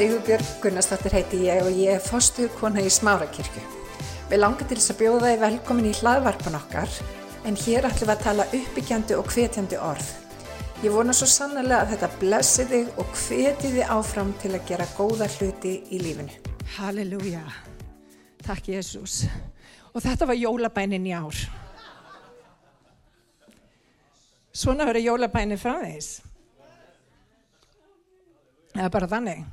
Sigurbjörg Gunnarsdóttir heiti ég og ég er fostu kona í Smárakirkju. Við langar til þess að bjóða þið velkomin í hlaðvarpan okkar en hér ætlum við að tala uppbyggjandi og hvetjandi orð. Ég vona svo sannlega að þetta blessi þig og hveti þið áfram til að gera góða hluti í lífinu. Halleluja. Takk Jésús. Og þetta var jólabænin í ár. Svona verður jólabænin framvegis. Það er bara þannig.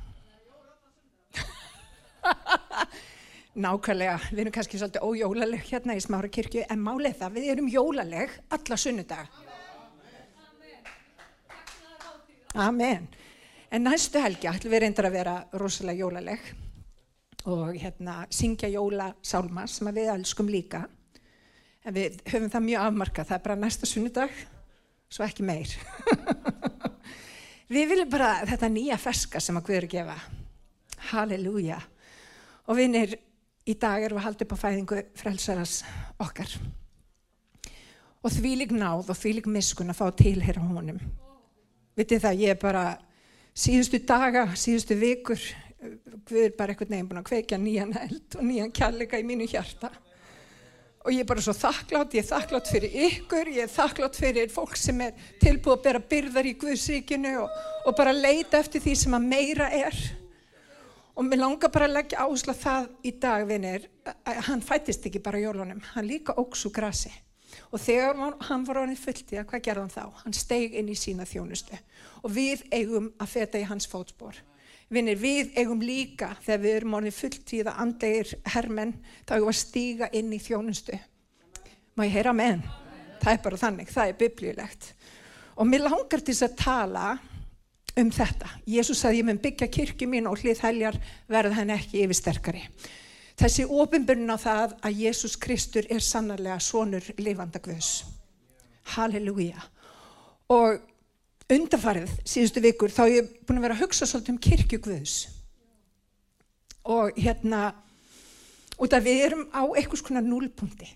Nákvæmlega, við erum kannski svolítið ójólaleg hérna í smára kirkju en málið það, við erum jólaleg alla sunnudag. Amen. En næstu helgi ætlum við reyndar að vera rosalega jólaleg og hérna syngja jólasálma sem við elskum líka. En við höfum það mjög afmarkað, það er bara næsta sunnudag, svo ekki meir. við viljum bara þetta nýja feska sem að Guður gefa. Halleluja. Og vinnir, í dag erum við haldið upp á fæðingu frelsaras okkar. Og því lík náð og því lík miskun að fá tilhera honum. Vitið það, ég er bara síðustu daga, síðustu vikur, við erum bara eitthvað nefn búin að kveikja nýjan held og nýjan kjallega í mínu hjarta. Og ég er bara svo þakklátt, ég er þakklátt fyrir ykkur, ég er þakklátt fyrir fólk sem er tilbúið að bera byrðar í Guðsríkinu og, og bara leita eftir því sem að meira er. Og mér langar bara að leggja að það í dag, vinir, að hann fættist ekki bara jólunum, hann líka óksu grasi. Og þegar hann var ánið fulltið, hvað gerði hann þá? Hann steig inn í sína þjónustu og við eigum að feta í hans fótspór. Vinir, við eigum líka þegar við erum ánið fulltið að andegir hermenn, þá eigum við að stíga inn í þjónustu. Má ég heyra með henn? Það er bara þannig, það er biblíulegt. Og mér langar til þess að tala um þetta. Jésús sagði ég mun byggja kirkju mín og hlið heljar verða henn ekki yfirsterkari. Þessi ofinbörn á það að Jésús Kristur er sannarlega sonur lifanda Guðs. Halleluja. Og undarfarið síðustu vikur þá ég búin að vera að hugsa svolítið um kirkju Guðs. Og hérna, út af við erum á einhvers konar núlpunkti.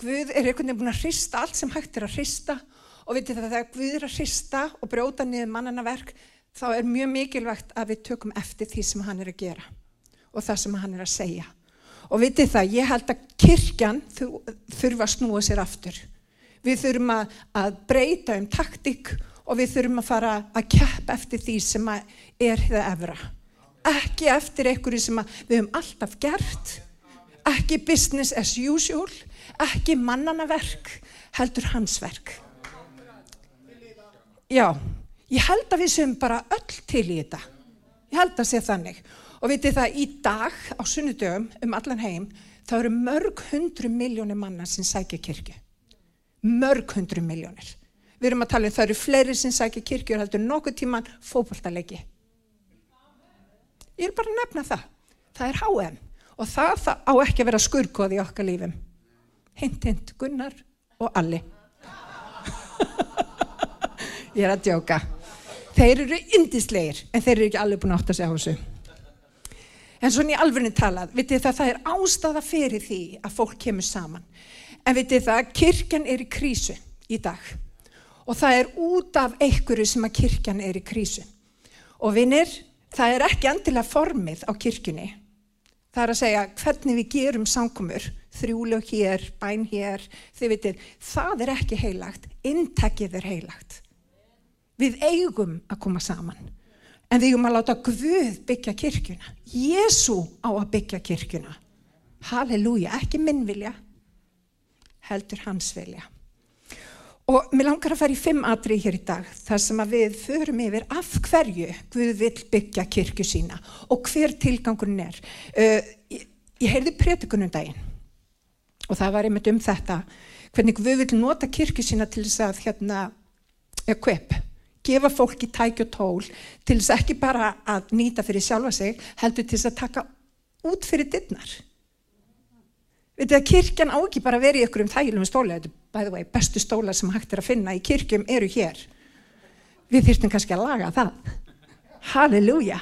Guð er einhvern veginn búin að hrista allt sem hægt er að hrista og vitið það þegar Guð er að hrista og brjóta niður mannana verk þá er mjög mikilvægt að við tökum eftir því sem hann er að gera og það sem hann er að segja. Og vitið það, ég held að kirkjan þurfa að snúa sér aftur. Við þurfum að, að breyta um taktík og við þurfum að fara að kjappa eftir því sem er það efra. Ekki eftir einhverju sem við höfum alltaf gert, ekki business as usual, ekki mannanaverk, heldur hans verk. Já, ég held að við sem bara öll til í þetta. Ég held að sé þannig. Og vitið það, í dag á sunnudögum um allan heim, þá eru mörg hundru miljónir manna sem sækja kirkju. Mörg hundru miljónir. Við erum að tala um það eru fleiri sem sækja kirkju og heldur nokkuð tíman fókbaltalegi. Ég er bara að nefna það. Það er HM og það, það á ekki að vera skurkoð í okkar lífum. Hint, hint, Gunnar og Alli. Ég er að djóka. Þeir eru indislegir en þeir eru ekki alveg búin átt að segja á þessu. En svona í alvegni talað, vitið það, það er ástæða fyrir því að fólk kemur saman. En vitið það, kirkjan er í krísu í dag. Og það er út af einhverju sem að kirkjan er í krísu. Og vinnir, það er ekki endilega formið á kirkjunni. Það er að segja hvernig við gerum samkomur, þrjúlög hér, bæn hér, þið vitið, það er ekki heilagt, intekið er heilagt. Við eigum að koma saman. En við erum að láta Guð byggja kirkjuna. Jésu á að byggja kirkjuna. Halleluja, ekki minn vilja, heldur hans vilja. Og mér langar að fara í fimm atrið hér í dag, þar sem að við förum yfir af hverju Guð vil byggja kirkju sína og hver tilgangurinn er. Uh, ég, ég heyrði prétikunum daginn og það var einmitt um þetta, hvernig Guð vil nota kirkju sína til þess að hérna, equip gefa fólki tæki og tól til þess ekki bara að nýta fyrir sjálfa sig, heldur til þess að taka út fyrir dittnar. Vitið að kirkjan á ekki bara verið ykkur um þælum stóla, þetta er by the way bestu stóla sem hægt er að finna í kirkjum eru hér. Við þýrstum kannski að laga það. Halleluja.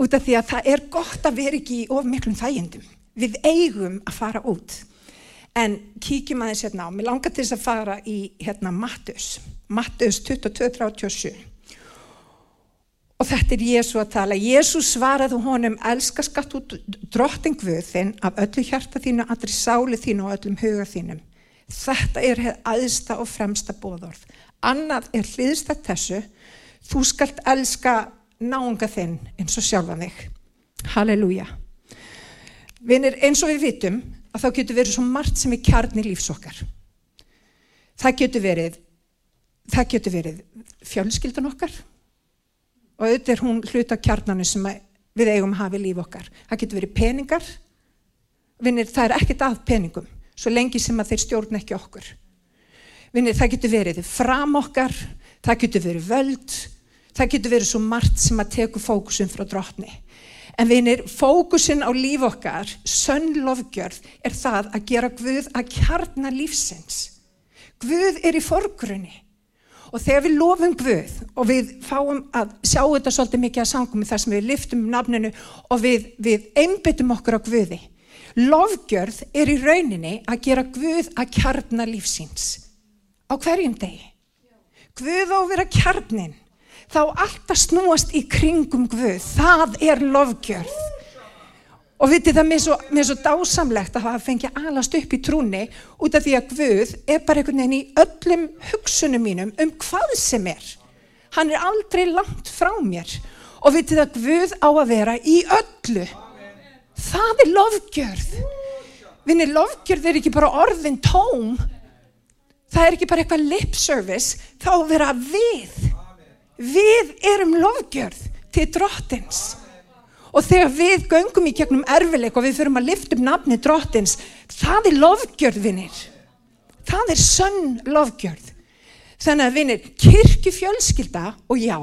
Út af því að það er gott að vera ekki of miklum þægjendum. Við eigum að fara út. En kíkjum aðeins hérna á, mér langar til þess að fara í hérna Mattus, Mattus 22.37. Og þetta er Jésu að tala. Jésu svaraði honum, elska skatt út drotting Guð þinn af öllu hjarta þínu, allri sáli þínu og öllum huga þínum. Þetta er hefð aðsta og fremsta bóðorð. Annað er hliðstætt þessu, þú skalt elska náunga þinn eins og sjálfa þig. Halleluja. Vinir, eins og við vitum að þá getur verið svo margt sem er kjarni lífsokkar. Það getur verið, það getur verið fjölskyldan okkar, og auðvitað er hún hluta kjarnanu sem við eigum að hafa í líf okkar. Það getur verið peningar, Vinnir, það er ekkert að peningum, svo lengi sem að þeir stjórn ekki okkur. Vinnir, það getur verið fram okkar, það getur verið völd, það getur verið svo margt sem að teku fókusum frá drotni. En vinnir, fókusin á líf okkar, sönn lofgjörð, er það að gera Guð að kjarna lífsins. Guð er í forgrunni. Og þegar við lofum Guð og við fáum að sjá þetta svolítið mikið að sangum þar sem við liftum nafninu og við, við einbyttum okkur á Guði. Lofgjörð er í rauninni að gera Guð að kjarna lífsins á hverjum degi. Guð á að vera kjarnin. Þá alltaf snúast í kringum Guð. Það er lofgjörð. Og vitið það mér svo, mér svo dásamlegt að hafa fengið alast upp í trúni út af því að Guð er bara einhvern veginn í öllum hugsunum mínum um hvað sem er. Hann er aldrei langt frá mér og vitið að Guð á að vera í öllu. Það er lofgjörð. Vinni, lofgjörð er ekki bara orðin tóm. Það er ekki bara eitthvað lip service, þá vera við. Við erum lofgjörð til drottins. Og þegar við göngum í gegnum erfileik og við fyrirum að lifta upp nafni drottins, það er lofgjörð, vinnir. Það er sönn lofgjörð. Þannig að, vinnir, kirkufjölskylda og já,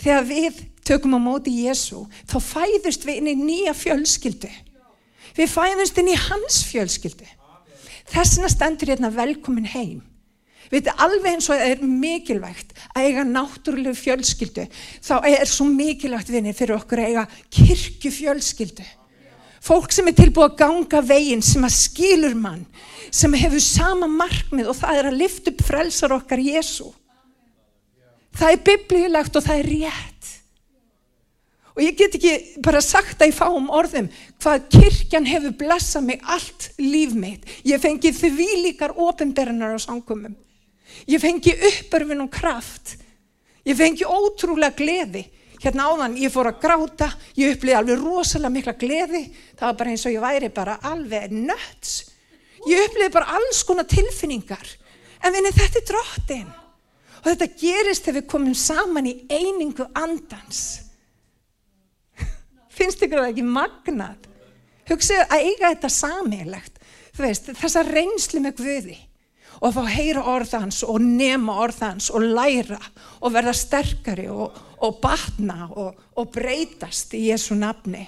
þegar við tökum á móti Jésu, þá fæðust við inn í nýja fjölskyldu. Við fæðust inn í hans fjölskyldu. Þessina stendur hérna velkomin heim. Við veitum alveg eins og það er mikilvægt að eiga náttúrulegu fjölskyldu. Þá er svo mikilvægt vinni fyrir okkur að eiga kirkjufjölskyldu. Fólk sem er tilbúið að ganga veginn, sem að skilur mann, sem hefur sama markmið og það er að lifta upp frelsar okkar Jésu. Það er biblíulegt og það er rétt. Og ég get ekki bara sagt það í fáum orðum hvað kirkjan hefur blessað mig allt líf mitt. Ég fengi því líkar ofinberðinar á sangumum. Ég fengi uppörfin og kraft. Ég fengi ótrúlega gleði. Hérna áðan ég fór að gráta, ég uppliði alveg rosalega mikla gleði. Það var bara eins og ég væri bara alveg nöts. Ég uppliði bara alls konar tilfinningar. En vinni þetta er drottin. Og þetta gerist þegar við komum saman í einingu andans. Finnst ykkur það ekki magnat? Hugsið að eiga þetta samilegt. Veist, þessa reynslu með Guði og fá að heyra orðans og nema orðans og læra og verða sterkari og, og batna og, og breytast í Jésu nafni.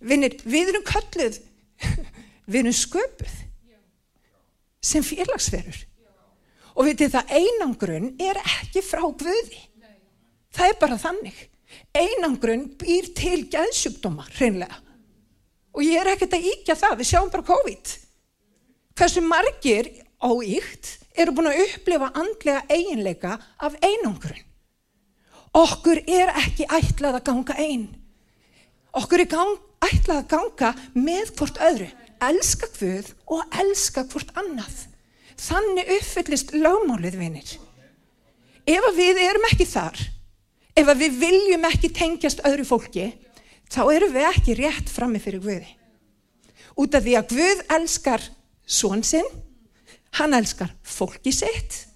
Vinnir, við erum kölluð, við erum sköpuð sem félagsverur og við til það einangrun er ekki frá Guði. Það er bara þannig. Einangrun býr til gæðsjúkdóma, hreinlega. Og ég er ekkert að íkja það, við sjáum bara COVID. Hversu margir óíkt eru búin að upplifa andlega eiginleika af einangrun. Okkur er ekki ætlað að ganga einn. Okkur er gang, ætlað að ganga með hvort öðru. Elska hvud og elska hvort annað. Þannig uppfyllist lögmálið vinir. Ef við erum ekki þar, ef við viljum ekki tengjast öðru fólki, þá erum við ekki rétt frammi fyrir Guði. Út af því að Guð elskar svon sinn, Hann elskar fólki sitt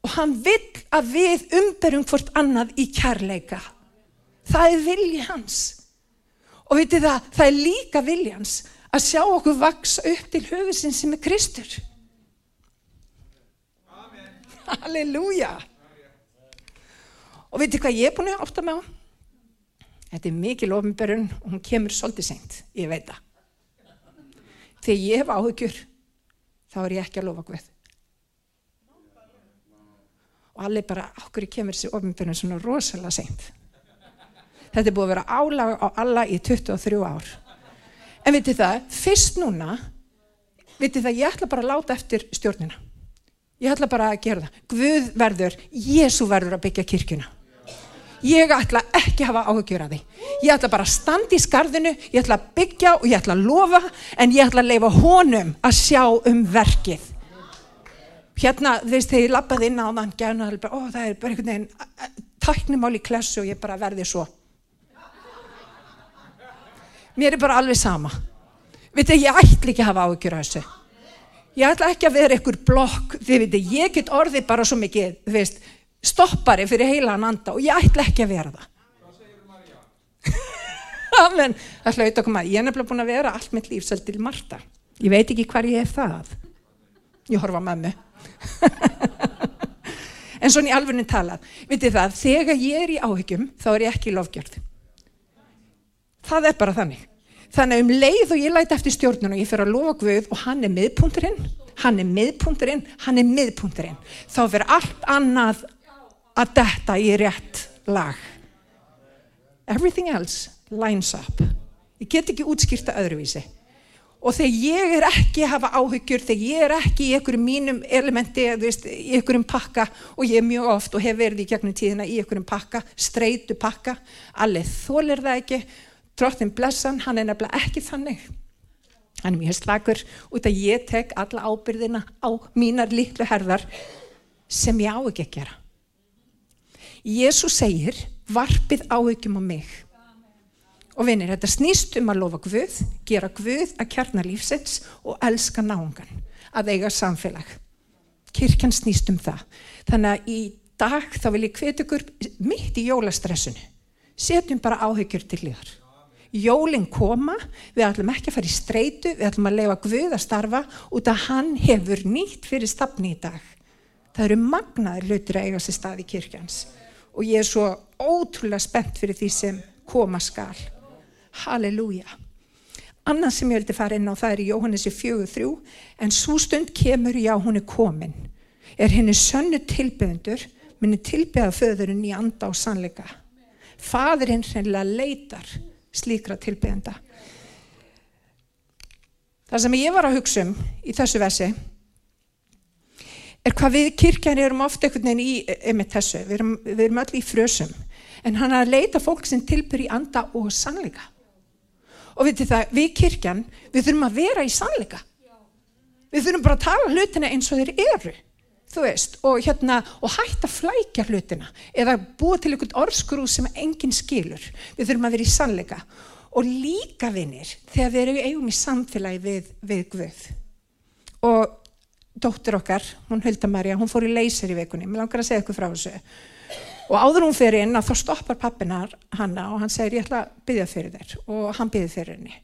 og hann vil að við umberum hvort annað í kærleika. Það er vilji hans. Og vitið það, það er líka vilji hans að sjá okkur vaksa upp til höfusinn sem er Kristur. Amen. Halleluja. Og vitið hvað ég er búin að átta með á? Þetta er mikil ofinberun og hún kemur svolítið seint, ég veit það. Þegar ég hef áhugjur þá er ég ekki að lofa Guð. Og allir bara, okkur kemur þessi ofinbjörnum svona rosalega seint. Þetta er búið að vera álag á alla í 23 ár. En vitið það, fyrst núna, vitið það, ég ætla bara að láta eftir stjórnina. Ég ætla bara að gera það. Guð verður, Jésu verður að byggja kirkuna. Ég ætla ekki að hafa áhugjur að því. Ég ætla bara að standa í skarðinu, ég ætla að byggja og ég ætla að lofa, en ég ætla að leifa honum að sjá um verkið. Hérna, þegar ég lappaði inn á þann, gæna, ó, það er bara einhvern veginn tæknumál í klessu og ég bara verði svo. Mér er bara alveg sama. Vitið, ég ætla ekki að hafa áhugjur að þessu. Ég ætla ekki að vera einhver blokk, þið veitir, ég get orðið bara svo mikið, þú veist, stoppari fyrir heilan anda og ég ætla ekki að vera það. Amen, það hlaut okkur maður. Ég er nefnilega búin að vera allt mitt líf svolítið til Marta. Ég veit ekki hvar ég er það. Ég horfa með mig. en svona í alfunni talað, vitið það, þegar ég er í áhyggjum, þá er ég ekki í lofgjörð. Það er bara þannig. Þannig um leið og ég læti eftir stjórnun og ég fyrir að lofa Guð og hann er miðpunturinn, hann er miðpunturinn, hann er miðpunturinn. Þá fyrir allt annað að detta í rétt lag. Everything else lines up. Ég get ekki útskýrta öðruvísi. Og þegar ég er ekki að hafa áhyggjur, þegar ég er ekki í einhverjum mínum elementi, veist, í einhverjum pakka og ég er mjög oft og hef verið í gegnum tíðina í einhverjum pakka, streitu pakka, allir þólir það ekki, drottin blessan, hann er nefnilega ekki þannig. Hann er mjög slagur út að ég tek alla ábyrðina á mínar litlu herðar sem ég á ekki að gera. Jésús segir, varpið áhyggjum á mig. Og vinir, þetta snýst um að lofa Guð, gera Guð að kjarna lífsins og elska náungan, að eiga samfélag. Kirkjan snýst um það. Þannig að í dag þá vil ég hvet ykkur mitt í jólastressinu. Setjum bara áhyggjur til liðar. Jólinn koma, við ætlum ekki að fara í streitu, við ætlum að leifa Guð að starfa út að hann hefur nýtt fyrir stafni í dag. Það eru magnaðir hlutir að eiga sér stað í kirkjans og ég er svo ótrúlega spennt fyrir því sem koma skal. Halleluja. Annað sem ég vildi fara inn á það er í Jóhannesi 4.3 en svo stund kemur já hún er komin. Er henni sönnu tilbyðendur minni tilbyða föðurinn í anda og sannleika. Fadurinn hreinlega leitar slíkra tilbyðenda. Það sem ég var að hugsa um í þessu versi er hvað við kirkjar erum ofta einhvern veginn í einmitt þessu, við erum, við erum öll í frösum. En hann er að leita fólk sem tilbyr í anda og sannleika. Og við, það, við kirkjan við þurfum að vera í sannleika. Við þurfum bara að tala hlutina eins og þeir eru þú veist, og hérna og hætta flækja hlutina eða búa til einhvern orðskrú sem enginn skilur. Við þurfum að vera í sannleika. Og líka vinnir þegar við erum í samfélagi við, við Guð. Og dóttur okkar, hún Hulda Marja, hún fór í leysir í vikunni, mér langar að segja eitthvað frá þessu. Og áður hún fyrir inn að þá stoppar pappinar hanna og hann segir ég ætla að byggja fyrir þér. Og hann byggði fyrir henni.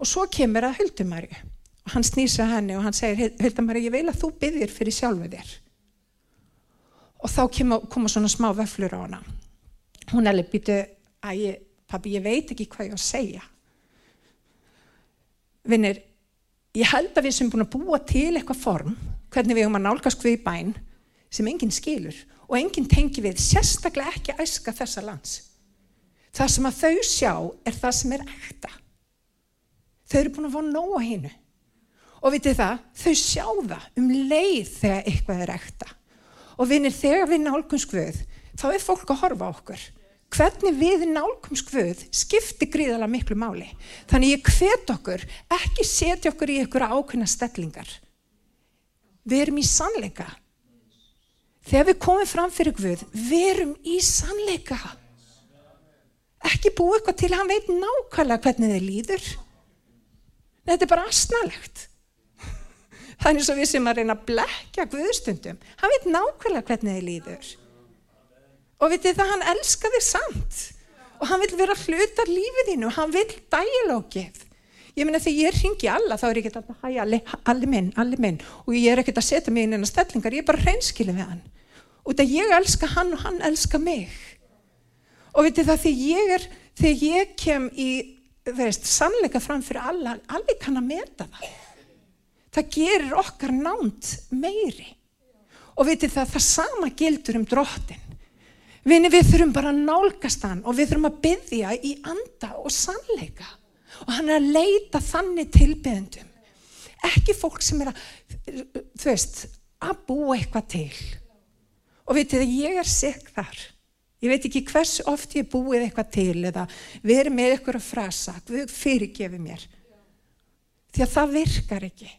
Og svo kemur að Hulda Marja og hann snýsa henni og hann segir Hulda Marja ég vil að þú byggðir fyrir sjálfu þér. Og þá koma, koma svona smá vöflur á hana. Hún er býtu að ég, pappi ég veit ekki hvað ég á að segja. Vinnir ég held að við sem búin að búa til eitthvað form, hvernig við höfum að nálgast við í bæn, sem enginn skilur og enginn tengi við, sérstaklega ekki æska þessa lands. Það sem að þau sjá er það sem er ekta. Þau eru búin að fá nóa hinnu. Og vitið það, þau sjá það um leið þegar eitthvað er ekta. Og vinir, þegar við nálgumst við, þá er fólk að horfa okkur hvernig við nálgum skvöð skiptir gríðala miklu máli. Þannig ég hvet okkur, ekki setja okkur í ykkur ákveðna stellingar. Við erum í sannleika. Þegar við komum fram fyrir Guð, við erum í sannleika. Ekki búið eitthvað til hann veit nákvæmlega hvernig þið líður. Þetta er bara asnalegt. Þannig svo við sem að reyna að blekja Guðstundum, hann veit nákvæmlega hvernig þið líður og vitið það, hann elskar þig samt. Og hann vil vera hlutar lífið þínu. Hann vil dælókið ég meina þegar ég ringi alla þá er ég ekki að hæja allir minn, allir minn. Og ég er ekki að setja mig inn en að stellingar. Ég er bara hreinskilin við hann. Og þetta ég elska hann og hann elska mig. Og vitið það þegar ég er þegar ég kem í veist, sannleika fram fyrir alla allir kann að meta það. Það gerir okkar nánt meiri. Og vitið það það sama gildur um drottin Vini, við þurfum bara að nálgast hann og við þurfum að byggja í anda og sannleika. Og hann er að leita þannig tilbyðendum. Ekki fólk sem er að, þú veist, að búa eitthvað til. Og vitið að ég er seg þar. Ég veit ekki hvers oft ég búið eitthvað til eða verið með eitthvað að frasa, Guð fyrirgefi mér. Því að það virkar ekki.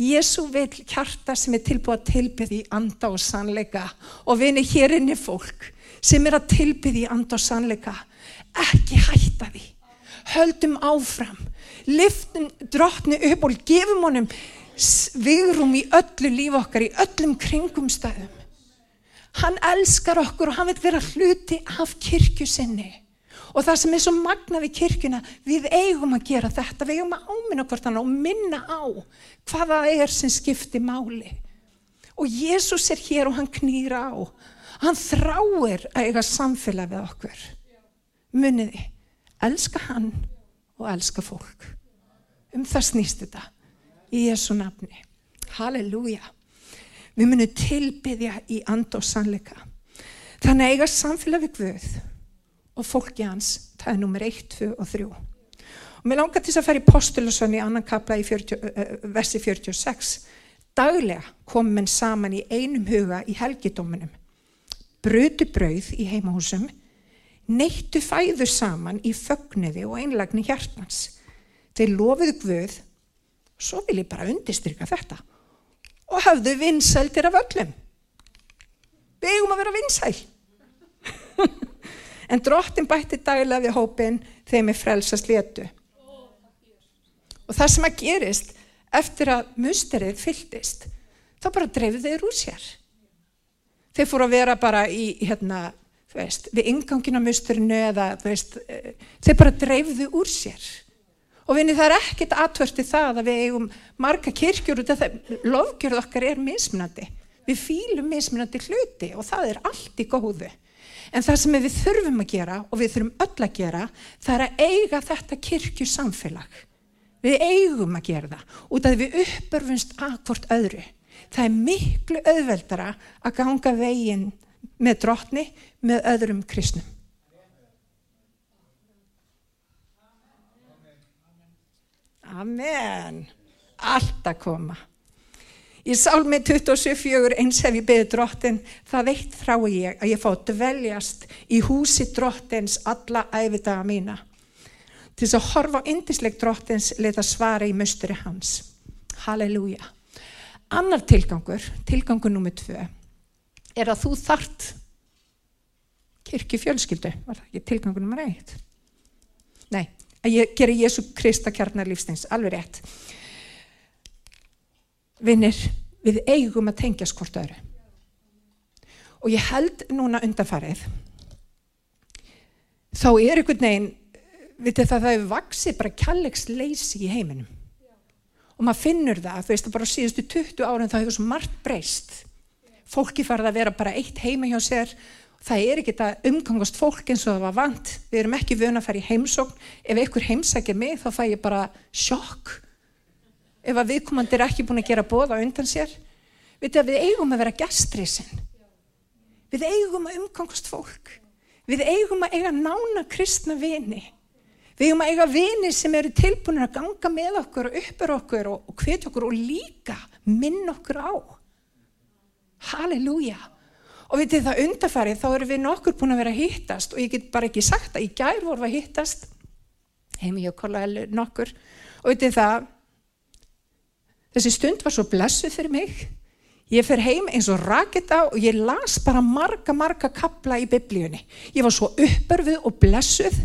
Jésu vil kjarta sem er tilbúið að tilbyði í anda og sannleika og vini hér inni fólk sem er að tilbyði í anda og sannleika. Ekki hætta því. Höldum áfram. Liftum drottni upp og gefum honum vigrum í öllu líf okkar, í öllum kringumstæðum. Hann elskar okkur og hann vil vera hluti af kirkju sinni. Og það sem er svo magna við kirkjuna, við eigum að gera þetta, við eigum að áminna hvort hann og minna á hvaða er sem skiptir máli. Og Jésús er hér og hann knýra á. Hann þráir að eiga samfélag við okkur. Muniði, elska hann og elska fólk. Um það snýst þetta í Jésu nafni. Halleluja. Við munum tilbyðja í and og sannleika. Þannig að eiga samfélag við Guð og fólki hans, það er nummer 1, 2 og 3. Og mér langar til þess að fara í postulasönni í annan kapla í 40, uh, versi 46. Daglega kom menn saman í einum huga í helgidóminum. Brödu brauð í heimahúsum, neittu fæður saman í fögniði og einlagni hjartans. Þeir lofiðu Guð, svo vil ég bara undirstryka þetta og hafðu vinsældir af öllum. Við eigum að vera vinsæl. en drottin bætti daglega við hópin þeim er frelsast létu. Og það sem að gerist eftir að musterið fylltist, þá bara dreifðu þeir úr sér. Þeir fóru að vera bara í, hérna, þú veist, við ingangin á musterinu eða, þú veist, þeir bara dreifðu úr sér. Og vinni það er ekkit atvörti það að við eigum marga kirkjur út af það, lofgjörð okkar er mismunandi. Við fýlum mismunandi hluti og það er allt í góðu. En það sem við þurfum að gera og við þurfum öll að gera, það er að eiga þetta kirkju samfélag. Við eigum að gera það út af við uppörfunst akkvort öðru. Það er miklu auðveldara að ganga veginn með drotni með öðrum kristnum. Amen. Allt að koma. Í sálmi 27.4 eins hef ég beðið drottin, það veitt frá ég að ég fótt veljast í húsi drottins alla æfidaga mína. Til þess að horfa á indisleik drottins leita svara í mösturi hans. Halleluja. Annar tilgangur, tilgangur nummið tvö, er að þú þart kirkju fjölskyldu. Var það ekki tilgangur nummið eitt? Nei, að ég gera Jésu Krista kjarnar lífsneins, alveg rétt. Vinnir, við eigum að tengja skort öðru. Og ég held núna undanfarið, þá er einhvern veginn, vitið það, það er vaksið bara kjallegsleysi í heiminum. Og maður finnur það, þú veist, bara á síðustu 20 árum þá hefur svo margt breyst. Fólki farið að vera bara eitt heima hjá sér. Það er ekki að umgangast fólk eins og það var vant. Við erum ekki vöna að fara í heimsókn. Ef einhver heimsækir mig þá fæ ég bara sjokk. Ef að viðkomandi er ekki búin að gera bóða undan sér. Við, eigum að vera gæstriðsinn við eigum að umgangast fólk. Við eigum að eiga nána kristna vini við eigum að eiga vini sem eru tilbúin að ganga með okkur og uppur okkur og, og hvetja okkur og líka minn okkur á. Halleluja. Og við til það undarfarið þá erum við nokkur búin að vera að hittast og ég get bara ekki sagt að í gær vorum við að hittast heimi og kolla nokkur. Og við til það þessi stund var svo blessuð fyrir mig. Ég fer heim eins og raketa og ég las bara marga marga kapla í biblíunni. Ég var svo uppörfið og blessuð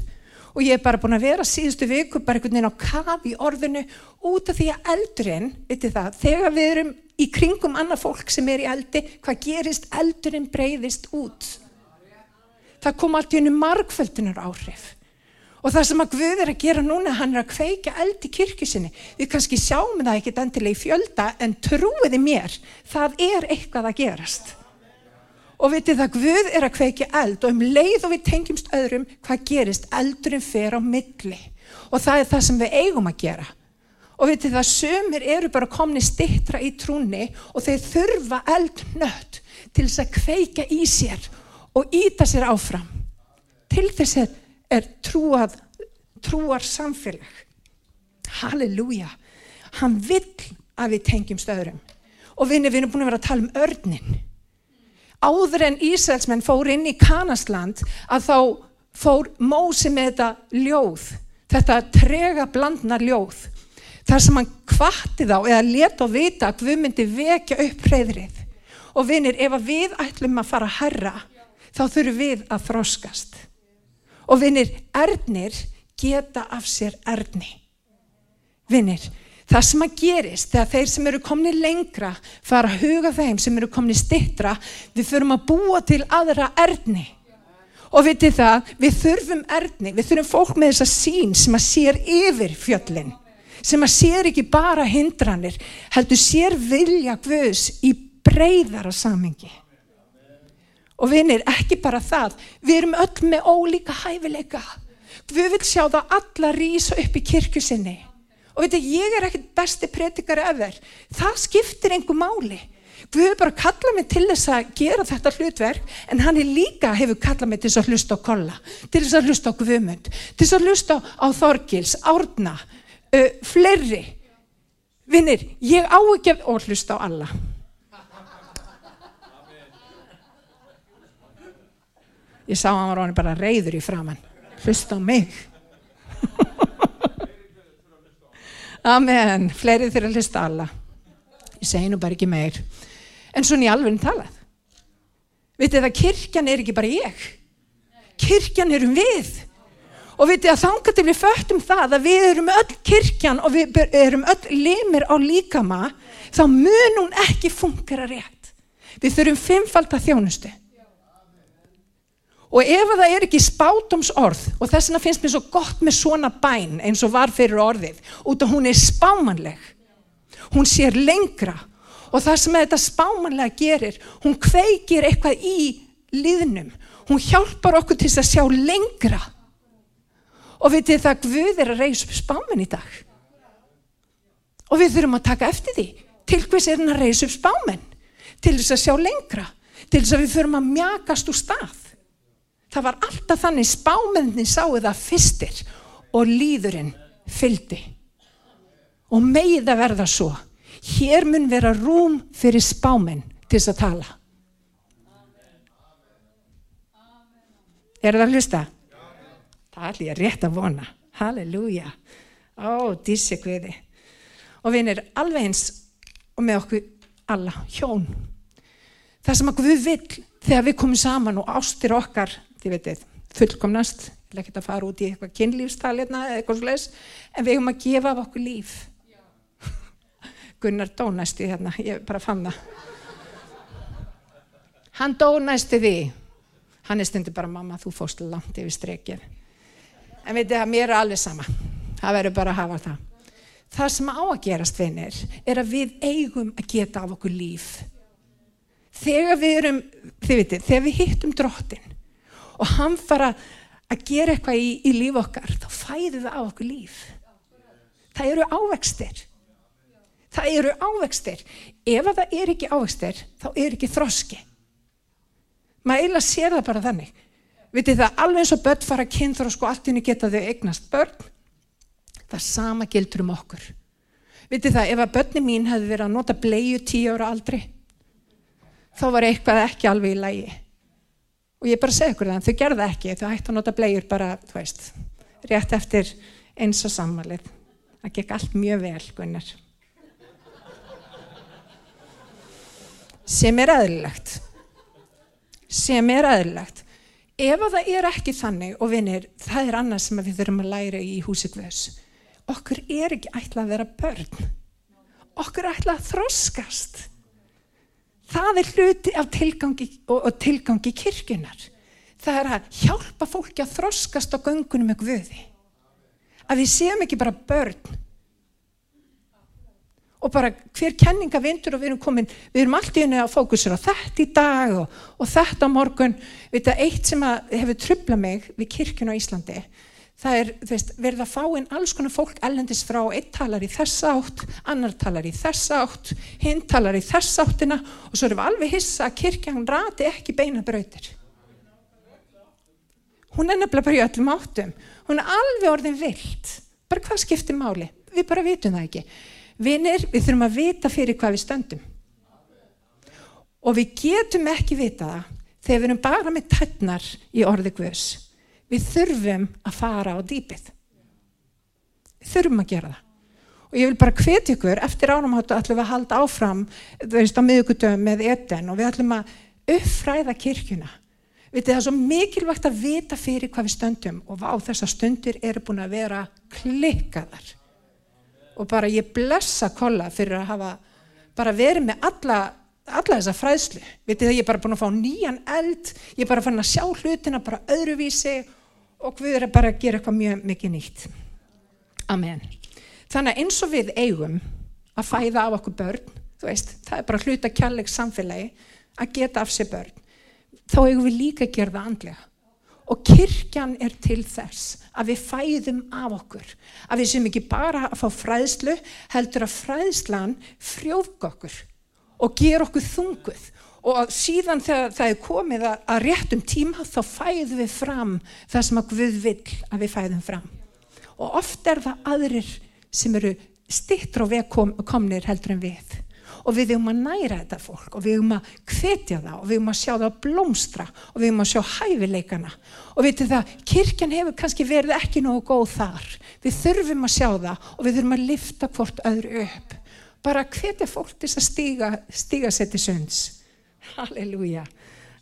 og ég er bara búin að vera síðustu viku bara einhvern veginn á kaf í orðinu út af því að eldurinn, veitir það, þegar við erum í kringum annað fólk sem er í eldi, hvað gerist? Eldurinn breyðist út. Það kom allt í hennu margföldunar áhrif. Og það sem að Guð er að gera núna, hann er að kveika eld í kirkusinni. Við kannski sjáum það ekkit endilega í fjölda, en trúiði mér, það er eitthvað að gerast. Og vitið það, Guð er að kveika eld og um leið og við tengjumst öðrum, hvað gerist? Eldurinn fer á milli. Og það er það sem við eigum að gera. Og veitir það, sömur eru bara komni stittra í trúni og þeir þurfa eldnött til þess að kveika í sér og íta sér áfram. Til þess er trúað, trúar samfélag. Halleluja. Hann vill að við tengjum stöðurum. Og við erum búin að vera að tala um örnin. Áður en Ísraelsmenn fór inn í Kanasland að þá fór Mósi með þetta ljóð, þetta trega blandnar ljóð. Þar sem hann kvatti þá eða leta og vita að við myndi vekja upp hreyðrið. Og vinir, ef við ætlum að fara að herra, þá þurfum við að þróskast. Og vinir, ernir geta af sér erni. Vinir, það sem að gerist þegar þeir sem eru komni lengra fara að huga þeim sem eru komni stittra, við þurfum að búa til aðra erni. Og vitið það, við þurfum erni, við þurfum fólk með þessa sín sem að sér yfir fjöllin, sem að sér ekki bara hindranir, heldur sér vilja Guðs í breyðara samengi. Og vinir, ekki bara það, við erum öll með ólíka hæfileika. Við vil sjá það alla rýsa upp í kirkju sinni. Og veit að ég er ekkert besti predikari efer. Það skiptir einhver máli. Við höfum bara kallað mig til þess að gera þetta hlutverk en hann er líka hefur kallað mig til þess að hlusta á kolla, til þess að hlusta á guðmund, til þess að hlusta á Þorgils, Árna, uh, fleiri. Vinnir, ég á ekki að hlusta á alla. Ég sá að hann var bara reyður í framann. Hlusta á mig. Amen. Fleiri þeirra hlusta alla. Ég segi nú bara ekki meir. En svona í alveg talað. Vitið að kirkjan er ekki bara ég. Kirkjan erum við. Og vitið að þanga til við föttum það að við erum öll kirkjan og við erum öll limir á líkama, þá mun hún ekki funkara rétt. Við þurfum fimmfald að þjónustu. Og ef það er ekki spátumsorð og þess vegna finnst mér svo gott með svona bæn eins og var fyrir orðið út af hún er spámanleg. Hún sér lengra og það sem þetta spámanlega gerir, hún kveikir eitthvað í liðnum. Hún hjálpar okkur til að sjá lengra. Og við til það Guð er að reysa upp spáman í dag. Og við þurfum að taka eftir því. Til hvers er hann að reysa upp spáman? Til þess að sjá lengra. Til þess að við þurfum að mjakast úr stað. Það var alltaf þannig spámenni sáu það fyrstir og líðurinn fyldi. Og megið að verða svo. Hér mun vera rúm fyrir spámenn til þess að tala. Er það að hlusta? Það er allir rétt að vona. Halleluja. Ó, dísi hviði. Og við erum alveg eins og með okkur alla, hjón. Það sem að við vill þegar við komum saman og ástir okkar þið veitir, fullkomnast ég vil ekki að fara út í eitthvað kynlífstalina eða eitthvað slags, en við höfum að gefa af okkur líf. Gunnar dó næstu hérna, ég bara fann það. Hann dó næstu því. Hann er stundir bara mamma, þú fórst langt yfir strekið. En veitir það, mér er alveg sama. Það verður bara að hafa það. Það sem á að gerast vinnir er að við eigum að geta af okkur líf. Þegar við erum þið veitir, þegar við hittum drottin og hann fara að gera eitthvað í, í líf okkar þá fæðum við á okkur líf. Það eru ávextir. Það eru ávextir. Ef það er ekki ávextir þá er ekki þroski. Maður eiginlega sér það bara þannig. Vitið það alveg eins og börn fara að kynþrósk og allt inni geta þau eignast börn það sama gildur um okkur. Vitið það ef að börni mín hefði verið að nota bleiu tíu ára aldri þá var eitthvað ekki alveg í lægi og ég bara segi ykkur það, þau gerða ekki. Þau hætti að nota blegjur bara, þú veist rétt eftir eins og sammalið það gekk allt mjög vel Gunnar. Sem er aðlilegt sem er aðlilegt ef að það er ekki þannig og vinir, það er annað sem við þurfum að læra í húsikveðs okkur er ekki ætlað að vera börn. Okkur er ætlað að þroskast það er hluti af tilgangi og, og tilgangi kirkunar það er að hjálpa fólki að þroskast á göngunum með Guði. Að við séum ekki bara börn. Og bara hver kenninga vindur og við erum komin við erum allt í henni að fókusur á þetta í dag og, og þetta á morgun. Við þetta eitt sem hefur trublað mig við kirkun á Íslandi það er veist, verið að fá inn alls konar fólk ellendis frá, einn talar í þess átt annar talar í þess átt hinn talar í þess áttina og svo erum við alveg hissa að kirkjan rati ekki beina brautir. Hún er nefnilega bara í öllum áttum. Hún er alveg orðin vilt. Bara hvað skiptir máli, við bara vitum það ekki. Vinir, við þurfum að vita fyrir hvað við stöndum. Og við getum ekki vita það þegar við erum bara með tætnar í orði Guðs. Við þurfum að fara á dýpið. Við þurfum að gera það. Og ég vil bara hvetja ykkur, eftir ánumháttu ætlum við að halda áfram, þú veist, á miðugutöfum með eten og við ætlum að uppfræða kirkjuna. Vitið það er svo mikilvægt að vita fyrir hvað við stöndum og á þessar stundir eru búin að vera klikkaðar. Og bara ég blessa kolla fyrir að hafa bara verið með alla, alla þessa fræðslu. Vitið það ég er bara búin að fá nýjan eld, ég er bara fann að sjá hlutina bara öðruvísi og við erum bara að gera eitthvað mjög mikið nýtt. Amen. Þannig að eins og við eigum að fæða af okkur börn, þú veist, það er bara hluta kjalleg samfélagi að geta af sér börn, þá eigum við líka að gera það andlega. Og kirkjan er til þess að við fæðum af okkur, að við sem ekki bara að fá fræðslu, heldur að fræðslan frjóðg okkur og ger okkur þunguð og síðan þegar það er komið að réttum tíma þá fæðum við fram það sem að Guð vill að við fæðum fram. Og oft er það aðrir sem eru stittur og vegkomnir heldur en við. Og við höfum að næra þetta fólk og við höfum að hvetja það og við höfum að sjá það að blómstra og við höfum að sjá hæfileikana. Og veitum það, kirkjan hefur kannski verið ekki nógu góð þar. Við þurfum að sjá það og við þurfum að lifta hvort öðru upp. Bara hvetja fólk til að stíga stíga sér til sunds Halleluja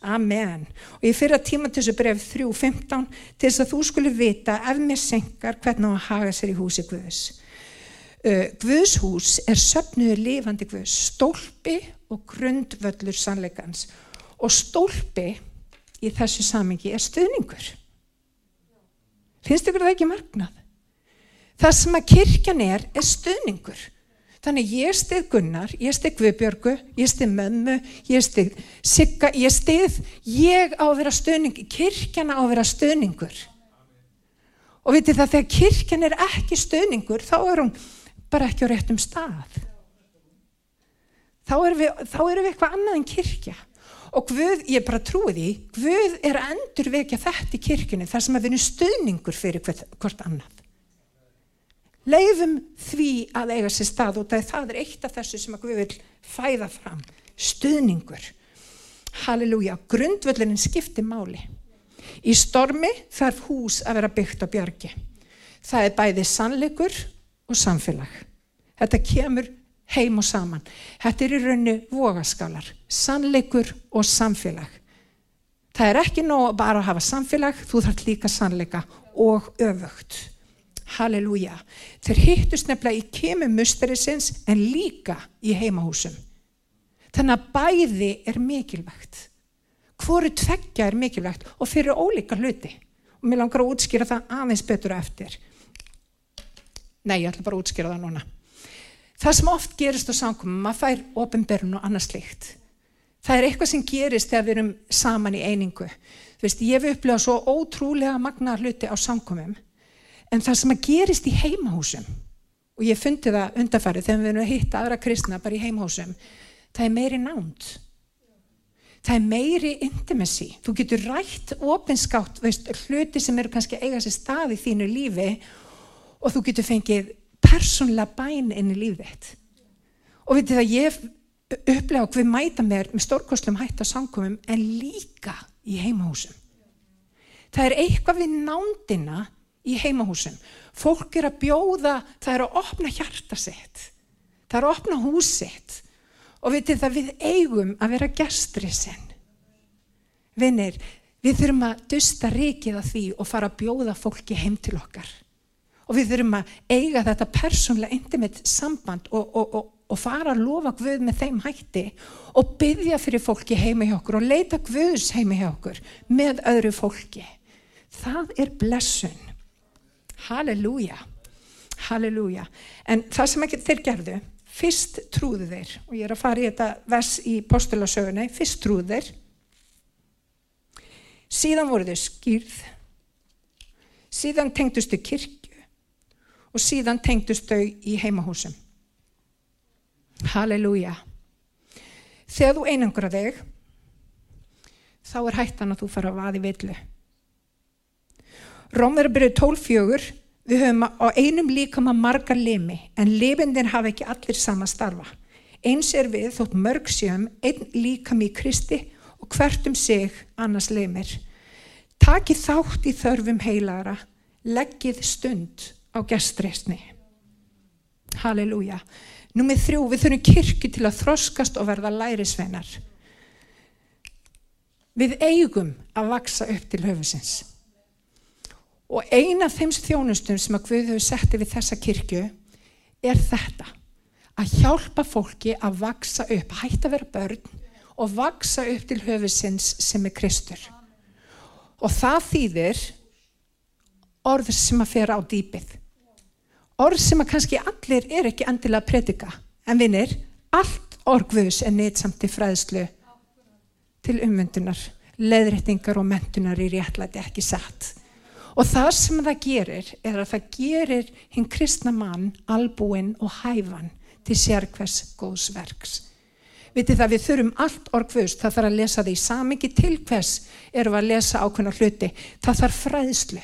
Amen. Og ég fyrir að tíma til þessu bref 3.15 til þess að þú skulle vita ef mér senkar hvernig það haga sér í húsi Guðs. Uh, Guðshús er söpnuður lifandi Guðs, stólpi og grundvöllur sannleikans og stólpi í þessu samingi er stuðningur. Finnst ykkur það ekki margnað? Það sem að kirkjan er, er stuðningur. Þannig ég stið Gunnar, ég stið Guðbjörgu, ég stið Mömmu, ég stið Sigga, ég stið, ég á að vera stuðningur, kirkjan á að vera stuðningur. Og vitið það, þegar kirkjan er ekki stuðningur, þá er hún bara ekki á réttum stað. Þá erum við, þá erum við eitthvað annað en kirkja. Og Guð, ég bara trúi því, Guð er að endur vekja þetta í kirkjunni þar sem að við erum stöðningur fyrir hvort, hvort annað. Leifum því að eiga sér stað og það er eitt af þessu sem Guð vil fæða fram. Stöðningur. Halleluja. Grundvöldurinn skiptir máli. Í stormi þarf hús að vera byggt á bjargi. Það er bæði sannleikur og samfélag. Þetta kemur heim og saman. Þetta er í rauninu vogaskálar, sannleikur og samfélag. Það er ekki nóg bara að hafa samfélag, þú þarf líka sannleika og öfugt. Halleluja. Þeir hittust nefnilega í kemur musterisins en líka í heimahúsum. Þannig að bæði er mikilvægt. Hvoru tveggja er mikilvægt og fyrir ólíka hluti. Og mér langar að útskýra það aðeins betur eftir. Nei, ég ætla bara að útskýra það núna. Það sem oft gerist á samkomum, maður fær ofinberðun og annað slikt. Það er eitthvað sem gerist þegar við erum saman í einingu. Þú veist, ég hef upplegað svo ótrúlega magna hluti á samkomum, en það sem að gerist í heimahúsum, og ég fundi það undarfærið þegar við erum að hitta aðra kristna bara í heimahúsum, það er meiri nánt. Það er meiri intimacy. Þú getur rætt ofinskátt, hluti sem eru kannski eiga sér stað í þínu lífi og þú getur fengið persónlega bæn inn í lífið þitt. Og veitir það, ég upplega hvað mæta mér með stórkoslum hætt á samkomum en líka í heimahúsum. Það er eitthvað við nándina í heimahúsum. Fólk er að bjóða, það er að opna hjarta sitt. Það er að opna hús sitt. Og veitir það, við eigum að vera gestri sinn. Vinnir, við þurfum að dusta rikið af því og fara að bjóða fólki heim til okkar og við þurfum að eiga þetta persónlega intimate samband og, og, og, og fara að lofa Guð með þeim hætti og byggja fyrir fólki heima hjá okkur og leita Guðs heima hjá okkur með öðru fólki. Það er blessun. Halleluja. Halleluja. En það sem ekki þeir gerðu, fyrst trúðu þeir, og ég er að fara í þetta vers í postulasögunni, fyrst trúðu þeir, síðan voru þau skýrð, síðan tengdustu kirk, og síðan tengdust þau í heimahúsum. Halleluja. Þegar þú einangra þig, þá er hættan að þú fara að vaði villu. Rómverðarbyrju 12.4, við höfum á einum líkam að marga limi, en lifindin hafa ekki allir sama starfa. Eins er við þótt mörg sjöum, einn líkam í Kristi og hvert um sig annars leimir. Takið þátt í þörfum heilara, leggið stund á gestreysni. Halleluja. Númið þrjú, við þurfum kirkju til að þroskast og verða lærisveinar. Við eigum að vaksa upp til höfusins. Og eina af þeim þjónustum sem að Guð hefur settið við þessa kirkju er þetta. Að hjálpa fólki að vaksa upp, hætta að vera börn og vaksa upp til höfusins sem er Kristur. Og það þýðir orð sem að fera á dýpið. Orð sem að kannski allir er ekki endilega að predika. En vinnir, allt orgvus er neittsamt til fræðslu til ummyndunar, leðrættingar og mentunar í réttlæti ekki satt. Og það sem það gerir er að það gerir hinn kristna mann albúinn og hæfan til sérkværs góðsverks. Vitið það við þurfum allt orgvust, það þarf að lesa því samingi til hvers erum að lesa ákveðna hluti. Það þarf fræðslu.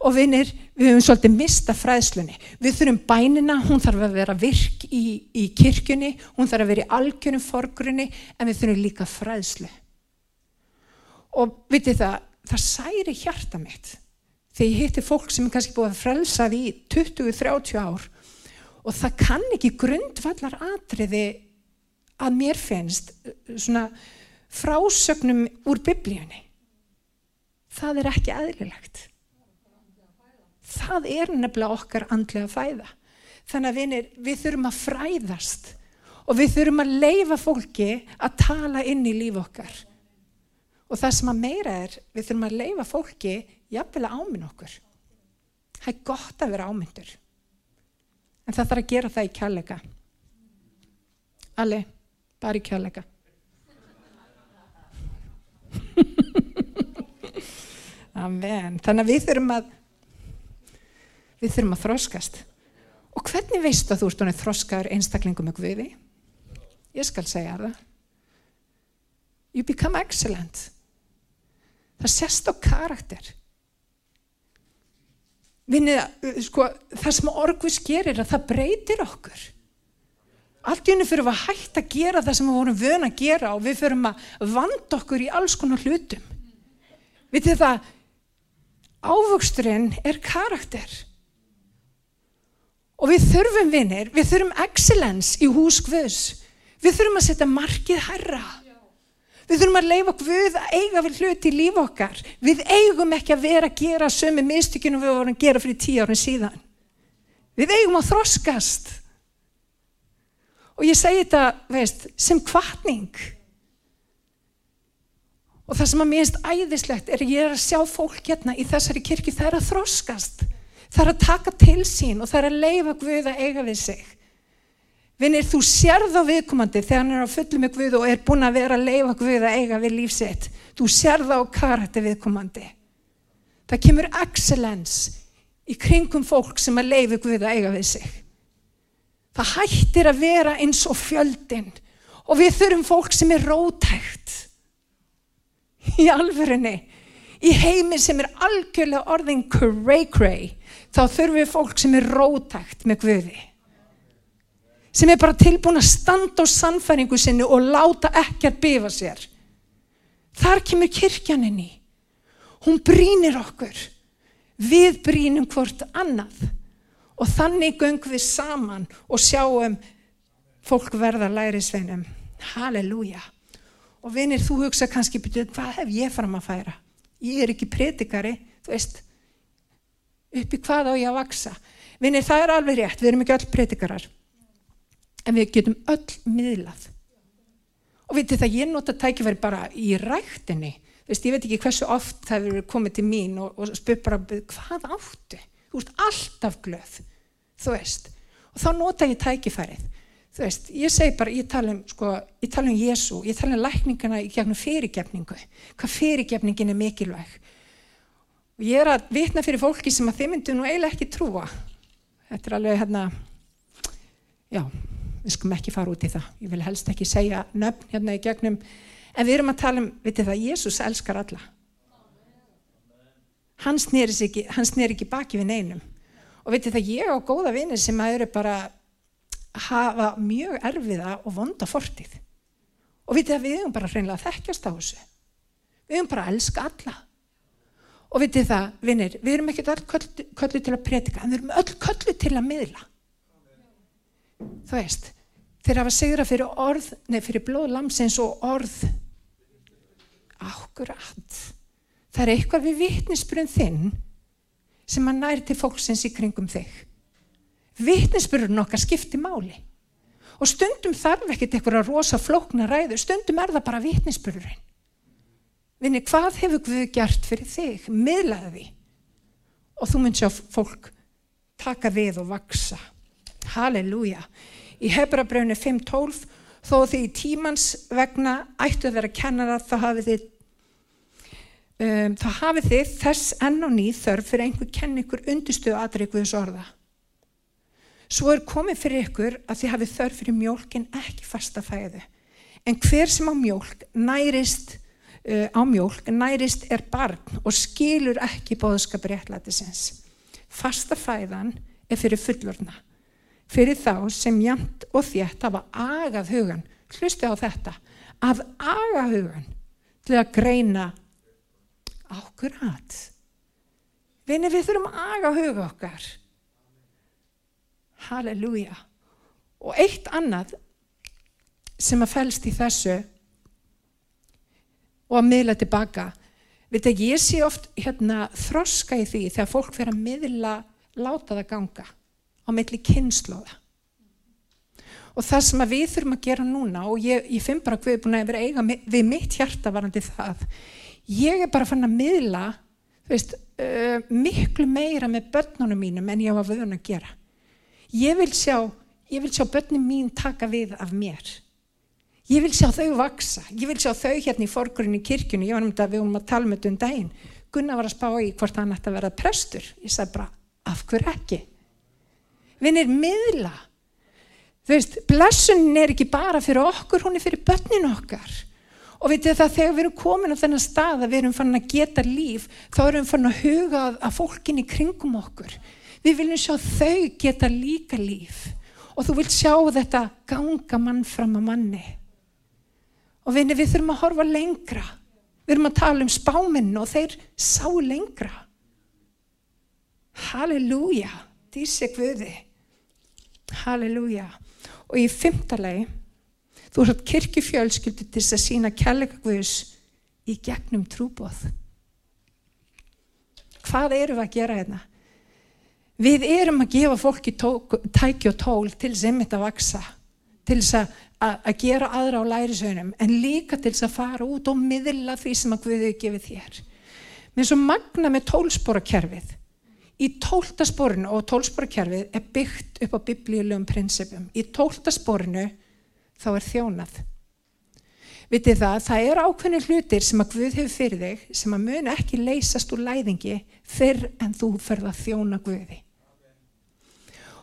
Og vinnir, við höfum svolítið mista fræðslunni. Við þurfum bænina, hún þarf að vera virk í, í kirkjunni, hún þarf að vera í algjörnum forgrunni, en við þurfum líka fræðslu. Og vitið það, það særi hjarta mitt. Þegar ég hitti fólk sem er kannski búið að frelsað í 20-30 ár og það kann ekki grundvallar atriði að mér finnst svona frásögnum úr biblíunni. Það er ekki aðlilegt. Það er nefnilega okkar andlega fæða. Þannig að vinir, við þurfum að fræðast og við þurfum að leifa fólki að tala inn í líf okkar. Og það sem að meira er, við þurfum að leifa fólki jafnvel að áminn okkur. Það er gott að vera ámyndur. En það þarf að gera það í kjallega. Alli bara í kjærleika Amen þannig að við þurfum að við þurfum að þróskast og hvernig veistu að þú ert þróskaður einstaklingum með Guði ég skal segja það you become excellent það sést á karakter Vinnið, sko, það sem orguðs gerir að það breytir okkur Allt í hennu fyrir að hætta að gera það sem við vorum vöna að gera og við fyrir að vanda okkur í alls konar hlutum. Vitið það, ávöxturinn er karakter. Og við þurfum vinnir, við þurfum excellence í hús Guðs. Við þurfum að setja markið herra. Við þurfum að leifa Guð að eiga við hluti í líf okkar. Við eigum ekki að vera að gera sömu mistökjum við vorum að gera fyrir tíu árin síðan. Við eigum að þroskast. Og ég segi þetta, veist, sem kvartning. Og það sem að mér finnst æðislegt er að ég er að sjá fólk hérna í þessari kirkju, það er að þroskast. Það er að taka til sín og það er að leifa Guð að eiga við sig. Vinnir, þú sérð á viðkomandi þegar hann er á fullu með Guð og er búin að vera að leifa Guð að eiga við lífsitt. Þú sérð á karakter viðkomandi. Það kemur excellence í kringum fólk sem að leifa Guð að eiga við sig. Það hættir að vera eins og fjöldin og við þurfum fólk sem er rótægt í alverðinni. Í heimi sem er algjörlega orðin cray-cray þá þurfum við fólk sem er rótægt með Guði. Sem er bara tilbúin að standa á sannfæringu sinni og láta ekki að byfa sér. Þar kemur kirkjaninni. Hún brínir okkur. Við brínum hvort annað og þannig göngum við saman og sjáum fólk verða lærisveinum. Halleluja. Og vinir, þú hugsa kannski, hvað hef ég fram að færa? Ég er ekki predikari, þú veist, uppi hvað á ég að vaksa. Vinir, það er alveg rétt, við erum ekki öll predikarar, en við getum öll miðlað. Og vitið það, ég nota tækifæri bara í ræktinni. Veist, ég veit ekki hversu oft það hefur komið til mín og, og spurt bara, hvað áttu? Þú veist, alltaf glöð þú veist, og þá nota ég tækifærið, þú veist, ég segi bara, ég tala um, sko, ég tala um Jésu, ég tala um lækningana í gegnum fyrirgefningu, hvað fyrirgefningin er mikilvæg. Og ég er að vitna fyrir fólki sem að þeim myndu nú eiginlega ekki trúa. Þetta er alveg hérna, já, við skum ekki fara út í það, ég vil helst ekki segja nöfn hérna í gegnum, en við erum að tala um, vitið það, Jésús elskar alla. Hann snýr ekki, ekki baki við neinum og veitir það ég á góða vinir sem að eru bara hafa mjög erfiða og vonda fortið. Og vitið að við erum bara hreinlega að þekkjast á þessu. Við erum bara að elska alla. Og vitið það, vinnir, við erum ekkert öll köllu til að predika, en við erum öll köllu til að miðla. Þú veist, þeir hafa segra fyrir orð, nei fyrir blóð lamsins og orð. Akkurat. Það er eitthvað við vitnisbrun þinn sem að næri til fólksins í kringum þig. Vitnisbrun okkar skipti máli. Og stundum þarf ekkert eitthvað rosa flókna ræðu, stundum er það bara vitnisbrurinn. Vinni, hvað hefur Guð gert fyrir þig? Miðlaði. Og þú mynd sjá fólk taka við og vaksa. Halleluja. Í Hebrabröfni 5.12 þó því í tímans vegna ættu að vera kennara þá hafið þið um, þá hafið þið þess enn og ný þörf fyrir einhver kenn ykkur undirstöðu aðrið Guðs orða. Svo er komið fyrir ykkur að þið hafið þörf fyrir mjölk en ekki fasta fæðu. En hver sem á mjölk nærist uh, á mjölk nærist er barn og skilur ekki bóðskap réttlætisins. Fasta fæðan er fyrir fullorna. Fyrir þá sem jæmt og þétt hafa agað hugan, hlusti á þetta, að aga hugan til að greina ákurat. Vinni við þurfum að aga huga okkar. Halleluja. Og eitt annað sem að fælst í þessu og að miðla tilbaka. Við þetta ég sé oft hérna, þroska í því þegar fólk fyrir að miðla láta það ganga á milli kynnslóða. Og það sem við þurfum að gera núna og ég, ég finn bara hvað er búin að vera eiga við mitt hjarta varandi það. Ég er bara fann að miðla veist, uh, miklu meira með börnunum mínum en ég var vöðun að gera. Ég vil sjá, sjá börnum mín taka við af mér. Ég vil sjá þau vaksa, ég vil sjá þau hérna í forgurinn í kirkjunni, ég var um þetta við vorum að tala með þetta um daginn. Gunnar var að spá í hvort hann ætti að vera prestur. Ég sagði bara, af hver ekki? Vinnir miðla. Þú veist, blessunin er ekki bara fyrir okkur, hún er fyrir börnin okkar. Og veitu það, þegar við erum komin á þennan stað að við erum fann að geta líf, þá erum við fann að huga að fólkin í kringum okkur. Við viljum sjá þau geta líka líf. Og þú vilt sjá þetta ganga mann fram að manni. Og vinni, við þurfum að horfa lengra. Við þurfum að tala um spáminn og þeir sá lengra. Halleluja, dísi Guði. Halleluja. Og í fymtalegi, þú er kirkifjölskyldu til þess að sína kærleika Guðs í gegnum trúbóð. Hvað eru við að gera hérna? Við erum að gefa fólki tæki og tól til sem þetta vaksa, til þess að að gera aðra á lærisönum en líka til þess að fara út og miðla því sem að Guðið gefið þér. Mér er svo magna með tólsporakerfið. Í tóltasporinu og tólsporakerfið er byggt upp á biblíulegum prinsipum. Í tóltasporinu þá er þjónað. Vitið það, það er ákveðni hlutir sem að Guð hefur fyrir þig sem að mun ekki leysast úr læðingi fyrr en þú ferð að þjóna Guði.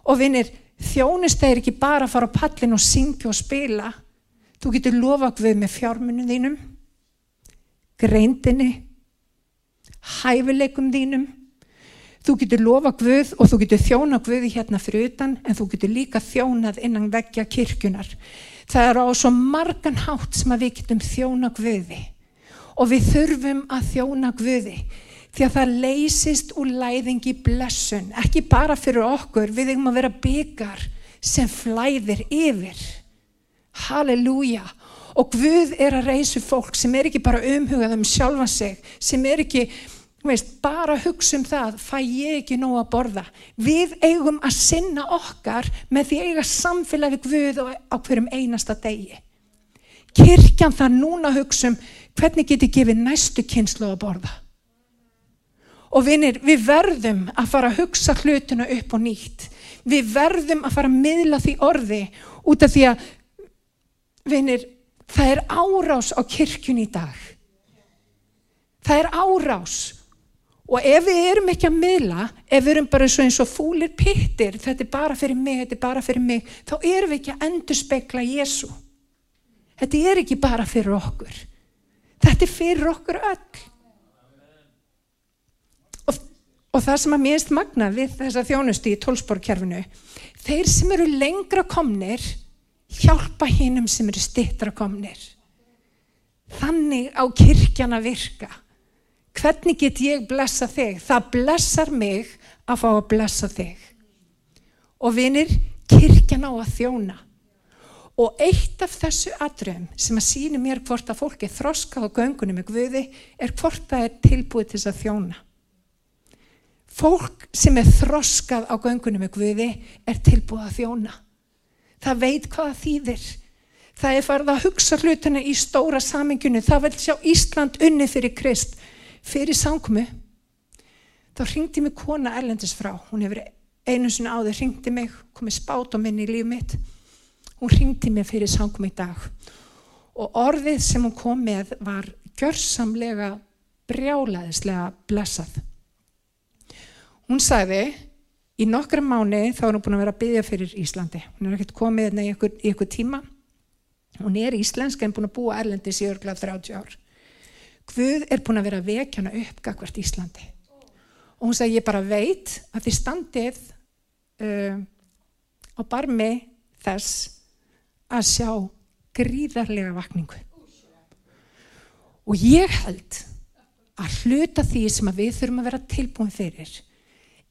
Og vinnir, þjónist er ekki bara að fara á pallin og syngja og spila þú getur lofa við með fjármunum þínum greindinni hæfileikum þínum þú getur lofa Guð og þú getur þjóna Guði hérna fyrir utan en þú getur líka þjónað innan veggja kirkjunar það er á svo margan hátt sem að við getum þjóna Guði og við þurfum að þjóna Guði því að það leysist úr læðingi blessun, ekki bara fyrir okkur, við erum að vera byggar sem flæðir yfir. Halleluja! Og Guð er að reysu fólk sem er ekki bara umhugað um sjálfa sig, sem er ekki veist, bara hugsa um það, fæ ég ekki nóg að borða. Við eigum að sinna okkar með því eiga samfélagi Guð á hverjum einasta degi. Kirkjan það núna hugsa um hvernig getur gefið næstu kynslu að borða. Og vinir, við verðum að fara að hugsa hlutuna upp og nýtt. Við verðum að fara að miðla því orði út af því að, vinir, það er árás á kirkjun í dag. Það er árás. Og ef við erum ekki að miðla, ef við erum bara eins og fúlir pittir, þetta er bara fyrir mig, þetta er bara fyrir mig, þá erum við ekki að endur spekla Jésu. Þetta er ekki bara fyrir okkur. Þetta er fyrir okkur öll. Og það sem að mér erst magna við þessa þjónusti í tólsporkerfinu, Þeir sem eru lengra komnir hjálpa hinnum sem eru stittra komnir. Þannig á kirkjan að virka. Hvernig get ég blessa þig? Það blessar mig að fá að blessa þig. Og vinir, kirkjan á að þjóna. Og eitt af þessu adröfum sem að síni mér hvort að fólki þroska á göngunum með Guði er hvort það er tilbúið til þess að þjóna. Fólk sem er þroskað á göngunum með Guði er tilbúið að þjóna. Það veit hvað það þýðir. Það er farið að hugsa hlutina í stóra saminginu. Það vil sjá Ísland unni fyrir Krist. Fyrir sangmu, þá ringdi mig kona erlendis frá. Hún hefur einu sinna áður ringdi mig, komið spát á minni í líf mitt. Hún ringdi mig fyrir sangmu í dag. Og orðið sem hún kom með var gjörsamlega brjálaðislega blessað. Hún sagði, í nokkra mánu þá er hún búin að vera að byggja fyrir Íslandi. Hún er ekkert komið í ykkur, í ykkur tíma. Hún er íslensk en búin að búa erlendis í örglað 30 ár. Guð er búin að vera að vekja hana upp gagvart Íslandi. Og hún sagði, ég bara veit að þið standið uh, á barmi þess að sjá gríðarlega vakningu. Og ég held að hluta því sem að við þurfum að vera tilbúin fyrir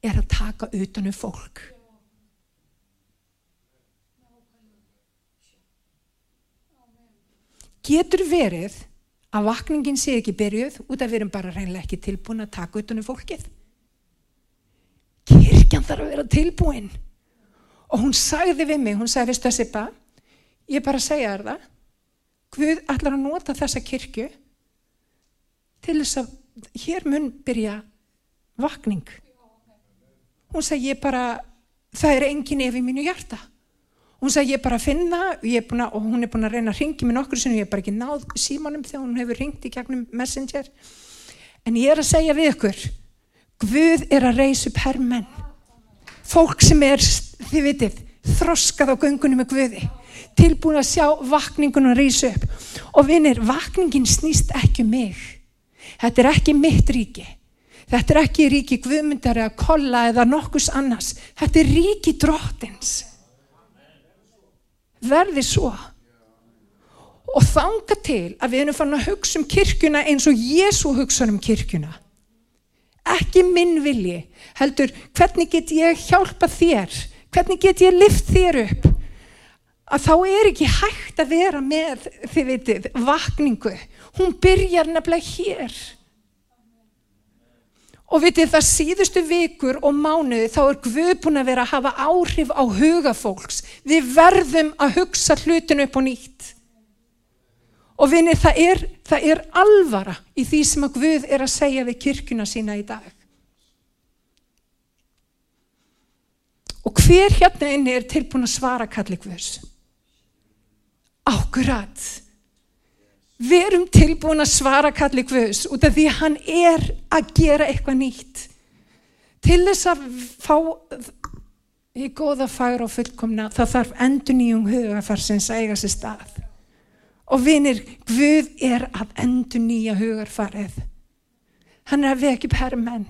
er að taka utanum fólk. Getur verið að vakningin sé ekki byrjuð út af við erum bara reynilega ekki tilbúin að taka utanum fólkið? Kirkjan þarf að vera tilbúin. Og hún sagði við mig, hún sagði, veistu að Sippa, ég bara segja þér það, Guð ætlar að nota þessa kirkju til þess að hér mun byrja vakning. Hún sagði ég bara, það er engin ef í mínu hjarta. Hún sagði ég bara finna búna, og hún er búin að reyna að ringi mér nokkur sem ég er bara ekki náð símanum þegar hún hefur ringt í gegnum messenger. En ég er að segja við ykkur, Guð er að reysa upp herrmenn. Fólk sem er, þið vitið, þroskað á göngunum með Guði. Tilbúin að sjá vakningun að reysa upp. Og vinir, vakningin snýst ekki um mig. Þetta er ekki mitt ríki. Þetta er ekki ríki guðmyndar eða kolla eða nokkus annars. Þetta er ríki drottins. Verði svo. Og þanga til að við erum fann að hugsa um kirkuna eins og Jésu hugsa um kirkuna. Ekki minn vilji. Heldur, hvernig get ég hjálpa þér? Hvernig get ég lift þér upp? Að þá er ekki hægt að vera með, þið veitir, vakningu. Hún byrjar nefnilega hér. Og vitið það síðustu vikur og mánuði þá er Guð búin að vera að hafa áhrif á huga fólks. Við verðum að hugsa hlutinu upp og nýtt. Og vinið það er, það er alvara í því sem að Guð er að segja við kirkuna sína í dag. Og hver hérna inni er tilbúin að svara kalli Guðs? Ákurat. Við erum tilbúin að svara kalli Guðs út af því hann er að gera eitthvað nýtt. Til þess að fá í góða fagra og fullkomna það þarf endur nýjum hugarfarsins að eiga sér stað. Og vinir, Guð er að endur nýja hugarfarið. Hann er að vekja upp herrmenn.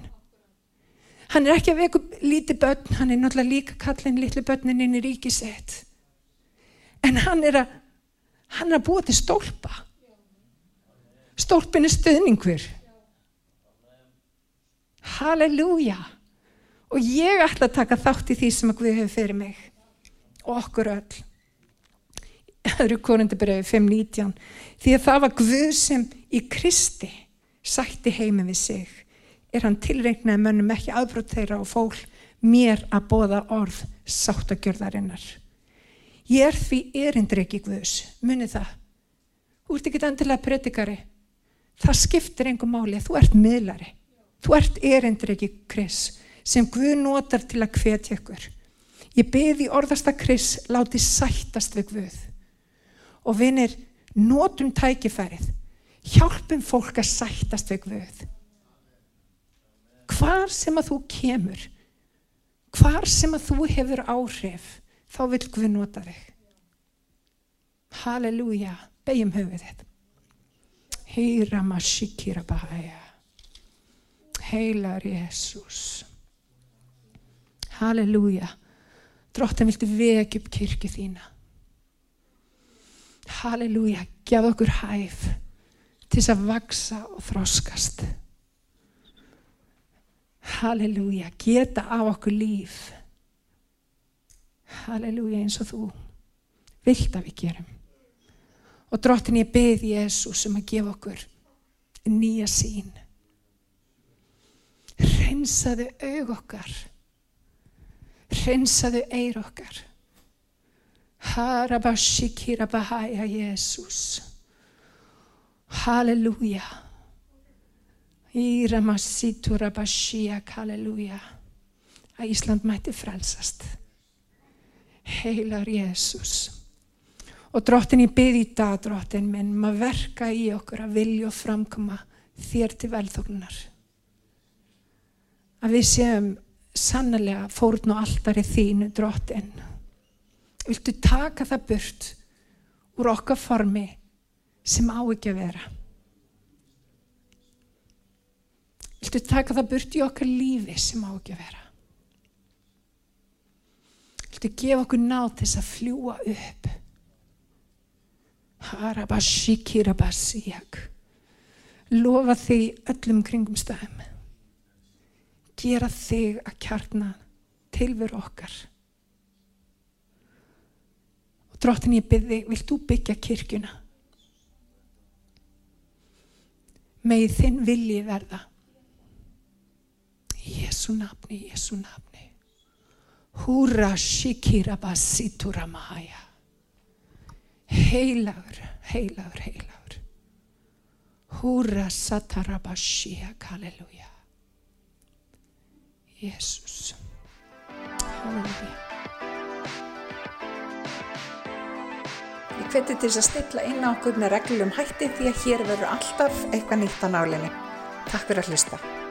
Hann er ekki að vekja upp lítið börn, hann er náttúrulega líka kallin litli börnin inn í ríkisett. En hann er að, hann er að búa til stólpa stólpin er stuðningur halleluja. Og ég ætla að taka þátt í því sem að Guð hefur fyrir mig. Og okkur öll. Öðru korundabröfi 5.19 því að það var Guð sem í Kristi sætti heimi við sig er hann tilreiknaði mönnum ekki aðbrótt þeirra og fól mér að bóða orð sáttagjörðarinnar ég er því erindri ekki Guðs. Muni það. Þú ert ekki endilega predikari það skiptir engum máli, þú ert miðlari. Þú ert erindur ekki Kris sem Guð notar til að hvetja ykkur. Ég beði orðasta Kris láti sættast við Guð. Og vinir notum tækifærið. Hjálpum fólk að sættast við Guð. Hvar sem að þú kemur hvar sem að þú hefur áhrif þá vil Guð nota þig. Halleluja. Beigjum höfuð þetta Heyra masikira bahaya. Heilar Jésús. Halleluja. Drottin viltu vekja upp kirkju þína. Halleluja, gjað okkur hæf til þess að vaksa og þroskast. Halleluja, geta á okkur líf. Halleluja, eins og þú vilt að við gerum. Og drottin ég beð Jésús um að gefa okkur nýja sín. Hreinsaðu aug okkar. Hreinsaðu eir okkar. Harabashikira bahaya Jésús. Halleluja. Íramasitura bashiak, halleluja. Að Ísland mætti frelsast. Heilar Jésús. Og drottin ég byrði í dag, drottin minn, maður verka í okkur að vilja og framkoma þér til velþóknunar. Að við séum sannlega fórn og alltari þínu, drottin. Viltu taka það burt úr okkar formi sem á ekki að vera? Viltu taka það burt í okkar lífi sem á ekki að vera? Viltu gefa okkur nátt þess að fljúa upp? Harabashikirabasíak. Lofa þig öllum kringum stæðum. Gera þig að kjarna tilveru okkar. Og drottin ég byrði, vilt þú byggja kirkjuna? Megið þinn vilji verða. Jésu nafni, Jésu nafni. Húra shikirabasitura maja. Heilagur, heilagur, heilagur. Húra satarabashiak, halleluja. Jésús. Halleluja. Ég hveti til þess að stilla inn á okkur með reglum hætti því að hér verður alltaf eitthvað nýtt á nálinni. Takk fyrir að hlusta.